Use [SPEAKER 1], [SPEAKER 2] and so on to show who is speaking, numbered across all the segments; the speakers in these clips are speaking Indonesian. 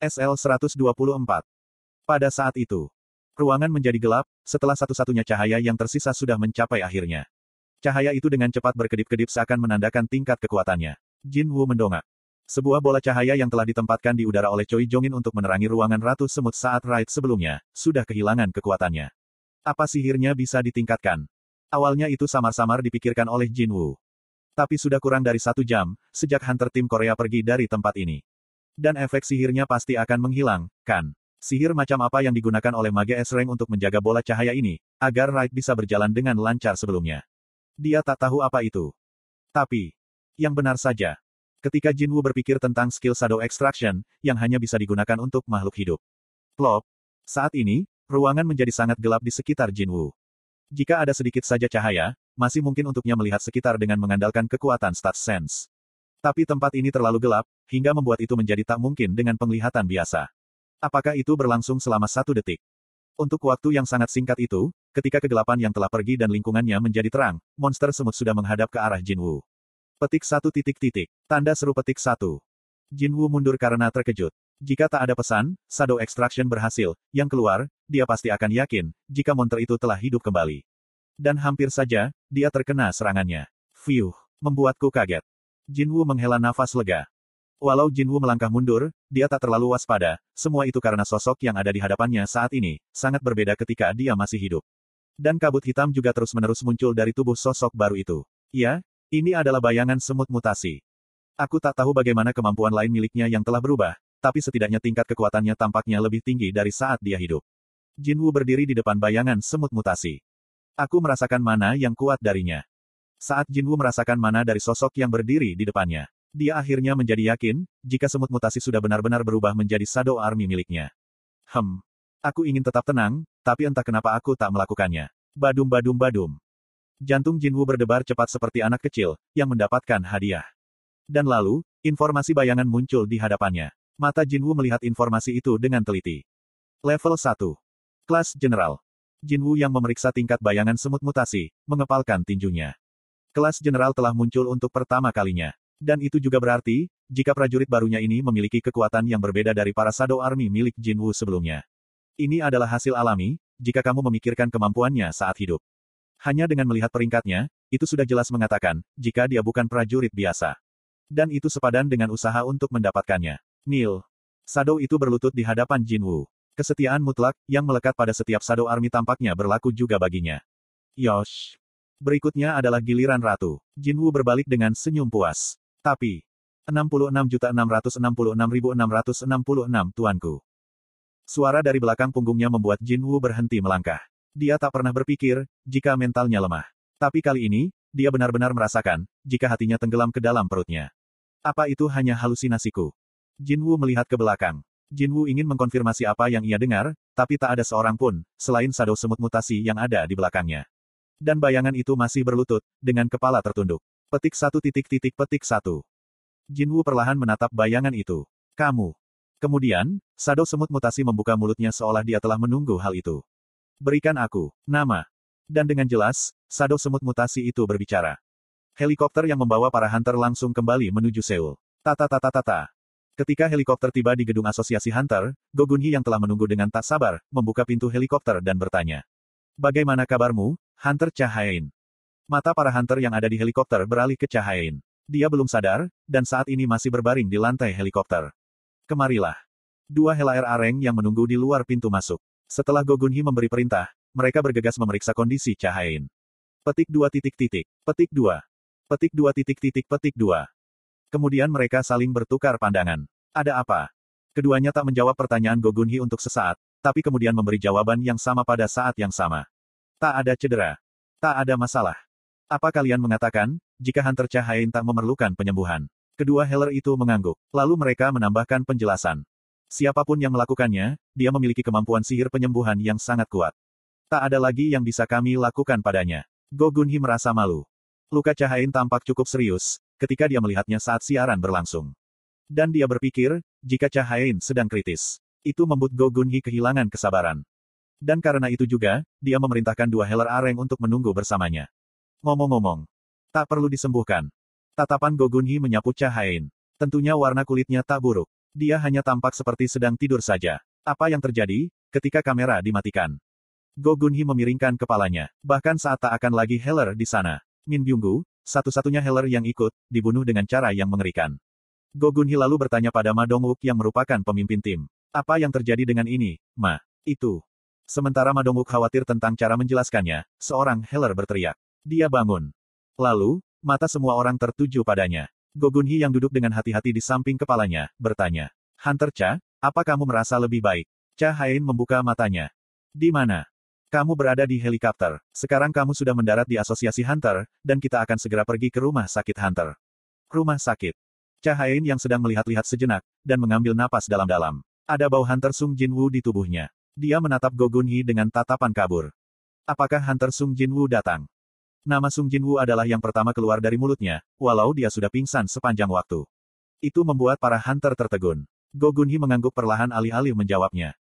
[SPEAKER 1] SL-124. Pada saat itu, ruangan menjadi gelap, setelah satu-satunya cahaya yang tersisa sudah mencapai akhirnya. Cahaya itu dengan cepat berkedip-kedip seakan menandakan tingkat kekuatannya. Jin Wu mendongak. Sebuah bola cahaya yang telah ditempatkan di udara oleh Choi Jongin untuk menerangi ruangan Ratu Semut saat raid sebelumnya, sudah kehilangan kekuatannya. Apa sihirnya bisa ditingkatkan? Awalnya itu samar-samar dipikirkan oleh Jin Wu. Tapi sudah kurang dari satu jam, sejak Hunter tim Korea pergi dari tempat ini. Dan efek sihirnya pasti akan menghilang, kan? Sihir macam apa yang digunakan oleh Mage S-Rank untuk menjaga bola cahaya ini, agar Raid bisa berjalan dengan lancar sebelumnya. Dia tak tahu apa itu. Tapi, yang benar saja, ketika Jin Wu berpikir tentang skill Shadow Extraction, yang hanya bisa digunakan untuk makhluk hidup. Plop. Saat ini, ruangan menjadi sangat gelap di sekitar Jin Wu. Jika ada sedikit saja cahaya, masih mungkin untuknya melihat sekitar dengan mengandalkan kekuatan Stat Sense. Tapi tempat ini terlalu gelap, hingga membuat itu menjadi tak mungkin dengan penglihatan biasa. Apakah itu berlangsung selama satu detik? Untuk waktu yang sangat singkat itu, ketika kegelapan yang telah pergi dan lingkungannya menjadi terang, monster semut sudah menghadap ke arah Jin Wu. Petik satu titik titik. Tanda seru petik satu. Jin Wu mundur karena terkejut. Jika tak ada pesan, Shadow Extraction berhasil, yang keluar, dia pasti akan yakin, jika monster itu telah hidup kembali. Dan hampir saja, dia terkena serangannya. Fiuh, membuatku kaget. Jinwu menghela nafas lega. Walau Jinwu melangkah mundur, dia tak terlalu waspada, semua itu karena sosok yang ada di hadapannya saat ini, sangat berbeda ketika dia masih hidup. Dan kabut hitam juga terus-menerus muncul dari tubuh sosok baru itu. Ya, ini adalah bayangan semut mutasi. Aku tak tahu bagaimana kemampuan lain miliknya yang telah berubah, tapi setidaknya tingkat kekuatannya tampaknya lebih tinggi dari saat dia hidup. Jinwu berdiri di depan bayangan semut mutasi. Aku merasakan mana yang kuat darinya. Saat Jinwu merasakan mana dari sosok yang berdiri di depannya, dia akhirnya menjadi yakin, jika semut mutasi sudah benar-benar berubah menjadi Shadow Army miliknya. Hem. Aku ingin tetap tenang, tapi entah kenapa aku tak melakukannya. Badum badum badum. Jantung Jinwu berdebar cepat seperti anak kecil, yang mendapatkan hadiah. Dan lalu, informasi bayangan muncul di hadapannya. Mata Jinwu melihat informasi itu dengan teliti. Level 1. Kelas General. Jinwu yang memeriksa tingkat bayangan semut mutasi, mengepalkan tinjunya. Kelas General telah muncul untuk pertama kalinya. Dan itu juga berarti, jika prajurit barunya ini memiliki kekuatan yang berbeda dari para Shadow Army milik Jin Wu sebelumnya. Ini adalah hasil alami, jika kamu memikirkan kemampuannya saat hidup. Hanya dengan melihat peringkatnya, itu sudah jelas mengatakan, jika dia bukan prajurit biasa. Dan itu sepadan dengan usaha untuk mendapatkannya. Neil. Shadow itu berlutut di hadapan Jin Wu. Kesetiaan mutlak, yang melekat pada setiap Shadow Army tampaknya berlaku juga baginya. Yosh. Berikutnya adalah giliran Ratu. Jinwu berbalik dengan senyum puas. Tapi, 66.666.666 tuanku. Suara dari belakang punggungnya membuat Jinwu berhenti melangkah. Dia tak pernah berpikir, jika mentalnya lemah. Tapi kali ini, dia benar-benar merasakan, jika hatinya tenggelam ke dalam perutnya. Apa itu hanya halusinasiku? Jinwu melihat ke belakang. Jinwu ingin mengkonfirmasi apa yang ia dengar, tapi tak ada seorang pun, selain shadow semut mutasi yang ada di belakangnya. Dan bayangan itu masih berlutut, dengan kepala tertunduk. Petik satu titik titik petik satu. Jinwu perlahan menatap bayangan itu. Kamu. Kemudian, Sado semut mutasi membuka mulutnya seolah dia telah menunggu hal itu. Berikan aku, nama. Dan dengan jelas, Sado semut mutasi itu berbicara. Helikopter yang membawa para hunter langsung kembali menuju Seoul. Tata tata tata. Ketika helikopter tiba di gedung asosiasi hunter, Gogunhi yang telah menunggu dengan tak sabar, membuka pintu helikopter dan bertanya. Bagaimana kabarmu, Hunter Cahayain. Mata para hunter yang ada di helikopter beralih ke Cahayain. Dia belum sadar, dan saat ini masih berbaring di lantai helikopter. Kemarilah. Dua Helaer Areng yang menunggu di luar pintu masuk. Setelah Gogunhi memberi perintah, mereka bergegas memeriksa kondisi Cahayain. Petik dua titik titik. Petik dua. Petik dua titik titik petik dua. Kemudian mereka saling bertukar pandangan. Ada apa? Keduanya tak menjawab pertanyaan Gogunhi untuk sesaat, tapi kemudian memberi jawaban yang sama pada saat yang sama. Tak ada cedera. Tak ada masalah. Apa kalian mengatakan, jika Hunter Cahayain tak memerlukan penyembuhan? Kedua Heller itu mengangguk. Lalu mereka menambahkan penjelasan. Siapa pun yang melakukannya, dia memiliki kemampuan sihir penyembuhan yang sangat kuat. Tak ada lagi yang bisa kami lakukan padanya. Go Gunhi merasa malu. Luka Cahayain tampak cukup serius, ketika dia melihatnya saat siaran berlangsung. Dan dia berpikir, jika Cahayain sedang kritis, itu membuat Go Gunhi kehilangan kesabaran. Dan karena itu juga, dia memerintahkan dua Heller Areng untuk menunggu bersamanya. Ngomong-ngomong, tak perlu disembuhkan. Tatapan Gogunhi menyapu Cahain. Tentunya warna kulitnya tak buruk. Dia hanya tampak seperti sedang tidur saja. Apa yang terjadi ketika kamera dimatikan? Go Gunhee memiringkan kepalanya. Bahkan saat tak akan lagi Heller di sana. Min Byunggu, satu-satunya Heller yang ikut, dibunuh dengan cara yang mengerikan. Go Gunhee lalu bertanya pada Ma Dongwook yang merupakan pemimpin tim. Apa yang terjadi dengan ini, Ma? Itu. Sementara Ma Dongwook khawatir tentang cara menjelaskannya, seorang Heller berteriak. Dia bangun. Lalu, mata semua orang tertuju padanya. Go Gunhee yang duduk dengan hati-hati di samping kepalanya, bertanya. Hunter Cha, apa kamu merasa lebih baik? Cha Hain membuka matanya. Di mana? Kamu berada di helikopter. Sekarang kamu sudah mendarat di Asosiasi Hunter, dan kita akan segera pergi ke rumah sakit Hunter. Rumah sakit. Cahain yang sedang melihat-lihat sejenak, dan mengambil napas dalam-dalam. Ada bau Hunter Sung Jinwoo di tubuhnya. Dia menatap Go Gunhee dengan tatapan kabur. Apakah Hunter Sung Jinwoo datang? Nama Sung Jinwoo adalah yang pertama keluar dari mulutnya, walau dia sudah pingsan sepanjang waktu. Itu membuat para Hunter tertegun. Go Gunhee mengangguk perlahan alih-alih menjawabnya.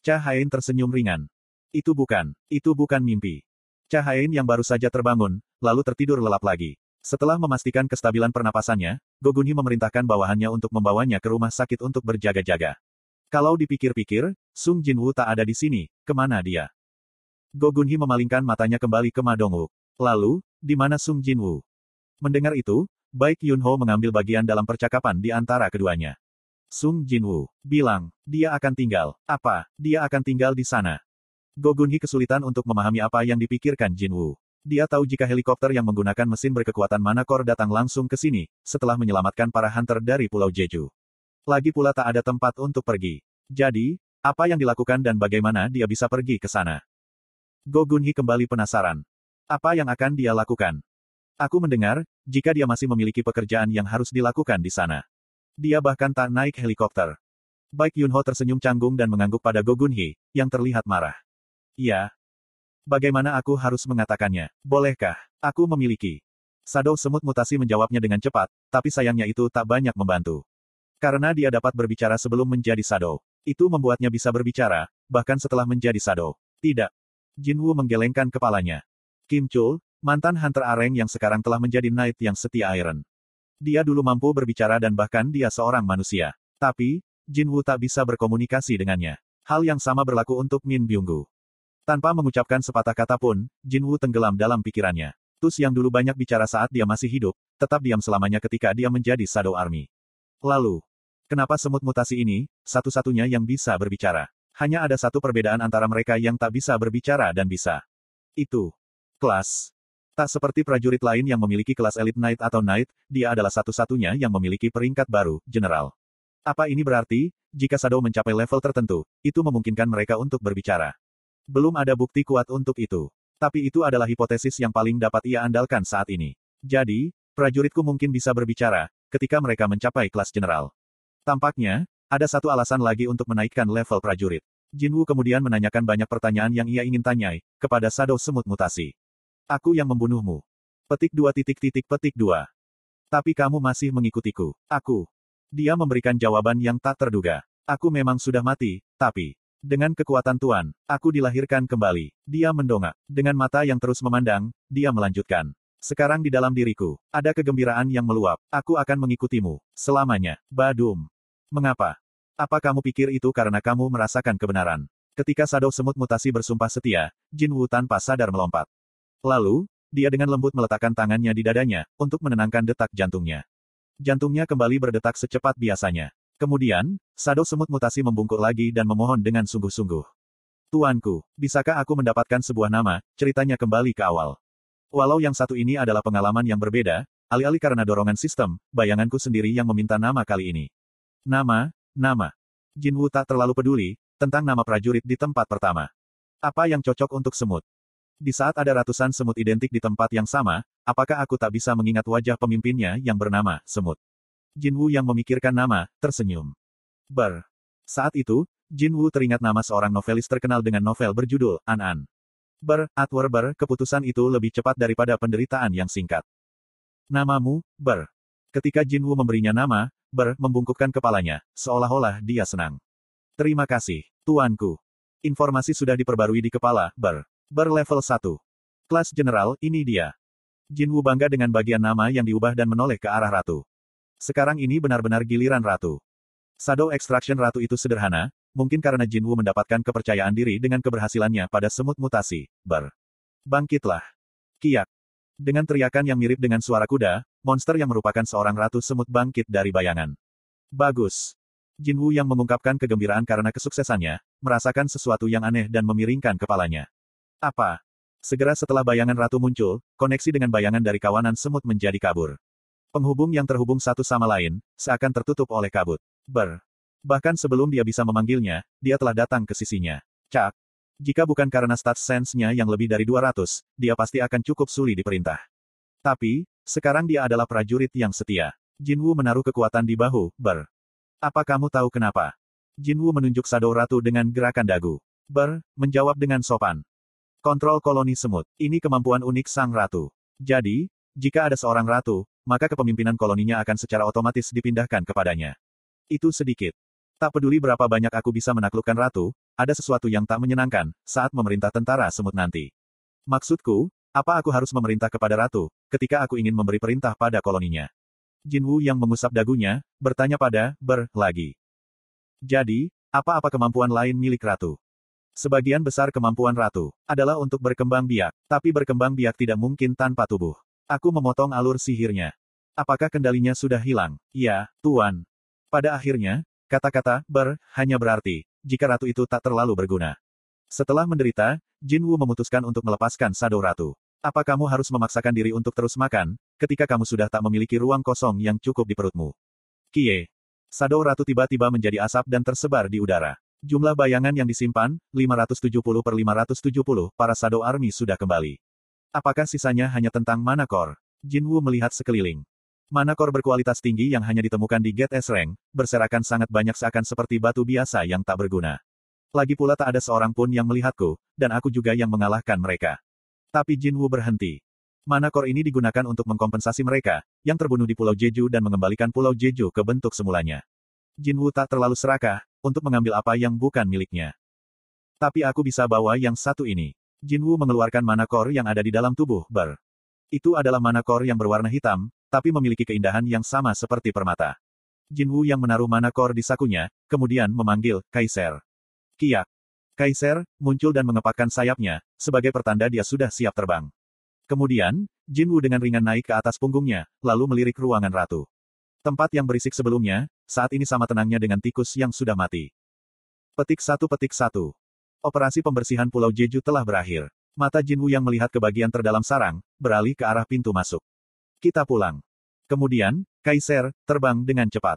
[SPEAKER 1] Cahain tersenyum ringan. Itu bukan, itu bukan mimpi. Cahain yang baru saja terbangun, lalu tertidur lelap lagi. Setelah memastikan kestabilan pernapasannya, Gogunhi memerintahkan bawahannya untuk membawanya ke rumah sakit untuk berjaga-jaga. Kalau dipikir-pikir, Sung Jinwoo tak ada di sini, ke mana dia? Gogunhi memalingkan matanya kembali ke Ma Dongwook. Lalu, di mana Sung Jinwoo? Mendengar itu, Baik Yunho mengambil bagian dalam percakapan di antara keduanya. Sung Jinwoo bilang, dia akan tinggal. Apa, dia akan tinggal di sana? Gogunhi kesulitan untuk memahami apa yang dipikirkan Jinwoo. Dia tahu jika helikopter yang menggunakan mesin berkekuatan manakor datang langsung ke sini, setelah menyelamatkan para hunter dari Pulau Jeju. Lagi pula tak ada tempat untuk pergi. Jadi, apa yang dilakukan dan bagaimana dia bisa pergi ke sana? Go Gunhee kembali penasaran. Apa yang akan dia lakukan? Aku mendengar, jika dia masih memiliki pekerjaan yang harus dilakukan di sana. Dia bahkan tak naik helikopter. Baik Yunho tersenyum canggung dan mengangguk pada Go Gunhee, yang terlihat marah. Iya, Bagaimana aku harus mengatakannya? Bolehkah? Aku memiliki. Sado semut mutasi menjawabnya dengan cepat, tapi sayangnya itu tak banyak membantu. Karena dia dapat berbicara sebelum menjadi Sado. Itu membuatnya bisa berbicara, bahkan setelah menjadi Sado. Tidak. Jinwu menggelengkan kepalanya. Kim Chul, mantan Hunter Areng yang sekarang telah menjadi Knight yang setia Iron. Dia dulu mampu berbicara dan bahkan dia seorang manusia. Tapi, Jinwu tak bisa berkomunikasi dengannya. Hal yang sama berlaku untuk Min Byunggu. Tanpa mengucapkan sepatah kata pun, Jin Wu tenggelam dalam pikirannya. Tus yang dulu banyak bicara saat dia masih hidup, tetap diam selamanya ketika dia menjadi Shadow Army. Lalu, kenapa semut mutasi ini, satu-satunya yang bisa berbicara? Hanya ada satu perbedaan antara mereka yang tak bisa berbicara dan bisa. Itu. Kelas. Tak seperti prajurit lain yang memiliki kelas Elite Knight atau Knight, dia adalah satu-satunya yang memiliki peringkat baru, General. Apa ini berarti, jika Shadow mencapai level tertentu, itu memungkinkan mereka untuk berbicara. Belum ada bukti kuat untuk itu. Tapi itu adalah hipotesis yang paling dapat ia andalkan saat ini. Jadi, prajuritku mungkin bisa berbicara, ketika mereka mencapai kelas general. Tampaknya, ada satu alasan lagi untuk menaikkan level prajurit. Jinwu kemudian menanyakan banyak pertanyaan yang ia ingin tanyai, kepada Shadow Semut Mutasi. Aku yang membunuhmu. Petik dua titik titik petik dua. Tapi kamu masih mengikutiku. Aku. Dia memberikan jawaban yang tak terduga. Aku memang sudah mati, tapi... Dengan kekuatan Tuan, aku dilahirkan kembali. Dia mendongak. Dengan mata yang terus memandang, dia melanjutkan. Sekarang di dalam diriku, ada kegembiraan yang meluap. Aku akan mengikutimu. Selamanya. Badum. Mengapa? Apa kamu pikir itu karena kamu merasakan kebenaran? Ketika Sado Semut Mutasi bersumpah setia, Jin Wu tanpa sadar melompat. Lalu, dia dengan lembut meletakkan tangannya di dadanya, untuk menenangkan detak jantungnya. Jantungnya kembali berdetak secepat biasanya. Kemudian, Sado Semut Mutasi membungkuk lagi dan memohon dengan sungguh-sungguh. Tuanku, bisakah aku mendapatkan sebuah nama, ceritanya kembali ke awal. Walau yang satu ini adalah pengalaman yang berbeda, alih-alih karena dorongan sistem, bayanganku sendiri yang meminta nama kali ini. Nama, nama. Jinwu tak terlalu peduli, tentang nama prajurit di tempat pertama. Apa yang cocok untuk semut? Di saat ada ratusan semut identik di tempat yang sama, apakah aku tak bisa mengingat wajah pemimpinnya yang bernama Semut? Jinwu yang memikirkan nama, tersenyum. Ber. Saat itu, Jinwu teringat nama seorang novelis terkenal dengan novel berjudul An-An. Ber, Atwer Ber, keputusan itu lebih cepat daripada penderitaan yang singkat. Namamu, Ber. Ketika Jinwu memberinya nama, Ber membungkukkan kepalanya, seolah-olah dia senang. Terima kasih, tuanku. Informasi sudah diperbarui di kepala, Ber. Ber level 1. Kelas General, ini dia. Jinwu bangga dengan bagian nama yang diubah dan menoleh ke arah ratu. Sekarang ini benar-benar giliran ratu. Shadow Extraction Ratu itu sederhana, mungkin karena Jinwu mendapatkan kepercayaan diri dengan keberhasilannya pada semut mutasi. Ber. Bangkitlah. Kiak. Dengan teriakan yang mirip dengan suara kuda, monster yang merupakan seorang ratu semut bangkit dari bayangan. Bagus. Jinwu yang mengungkapkan kegembiraan karena kesuksesannya, merasakan sesuatu yang aneh dan memiringkan kepalanya. Apa? Segera setelah bayangan ratu muncul, koneksi dengan bayangan dari kawanan semut menjadi kabur. Penghubung yang terhubung satu sama lain, seakan tertutup oleh kabut. Ber. Bahkan sebelum dia bisa memanggilnya, dia telah datang ke sisinya. Cak. Jika bukan karena stats sense-nya yang lebih dari 200, dia pasti akan cukup sulit diperintah. Tapi, sekarang dia adalah prajurit yang setia. Jinwu menaruh kekuatan di bahu, ber. Apa kamu tahu kenapa? Jinwu menunjuk Shadow Ratu dengan gerakan dagu. Ber, menjawab dengan sopan. Kontrol koloni semut. Ini kemampuan unik sang ratu. Jadi, jika ada seorang ratu, maka kepemimpinan koloninya akan secara otomatis dipindahkan kepadanya. Itu sedikit. Tak peduli berapa banyak aku bisa menaklukkan ratu, ada sesuatu yang tak menyenangkan saat memerintah tentara semut nanti. Maksudku, apa aku harus memerintah kepada ratu, ketika aku ingin memberi perintah pada koloninya? Jinwu yang mengusap dagunya, bertanya pada Ber lagi. Jadi, apa-apa kemampuan lain milik ratu? Sebagian besar kemampuan ratu adalah untuk berkembang biak, tapi berkembang biak tidak mungkin tanpa tubuh. Aku memotong alur sihirnya. Apakah kendalinya sudah hilang? Ya, Tuan. Pada akhirnya, Kata-kata ber hanya berarti jika ratu itu tak terlalu berguna. Setelah menderita, Jin Wu memutuskan untuk melepaskan Sado Ratu. Apa kamu harus memaksakan diri untuk terus makan, ketika kamu sudah tak memiliki ruang kosong yang cukup di perutmu? Kie. Sado Ratu tiba-tiba menjadi asap dan tersebar di udara. Jumlah bayangan yang disimpan, 570 per 570, para Sado Army sudah kembali. Apakah sisanya hanya tentang mana core? Jin Wu melihat sekeliling. Mana kor berkualitas tinggi yang hanya ditemukan di Get S Rank, berserakan sangat banyak seakan seperti batu biasa yang tak berguna. Lagi pula tak ada seorang pun yang melihatku, dan aku juga yang mengalahkan mereka. Tapi Jin Wu berhenti. Mana kor ini digunakan untuk mengkompensasi mereka, yang terbunuh di Pulau Jeju dan mengembalikan Pulau Jeju ke bentuk semulanya. Jin Wu tak terlalu serakah, untuk mengambil apa yang bukan miliknya. Tapi aku bisa bawa yang satu ini. Jin Wu mengeluarkan mana kor yang ada di dalam tubuh, Ber. Itu adalah mana kor yang berwarna hitam, tapi memiliki keindahan yang sama seperti permata. Jinwu yang menaruh mana kor di sakunya, kemudian memanggil, Kaiser. Kiak. Kaiser, muncul dan mengepakkan sayapnya, sebagai pertanda dia sudah siap terbang. Kemudian, Jinwu dengan ringan naik ke atas punggungnya, lalu melirik ruangan ratu. Tempat yang berisik sebelumnya, saat ini sama tenangnya dengan tikus yang sudah mati. Petik satu petik satu. Operasi pembersihan Pulau Jeju telah berakhir. Mata Jinwu yang melihat ke bagian terdalam sarang, beralih ke arah pintu masuk. Kita pulang. Kemudian, Kaiser, terbang dengan cepat.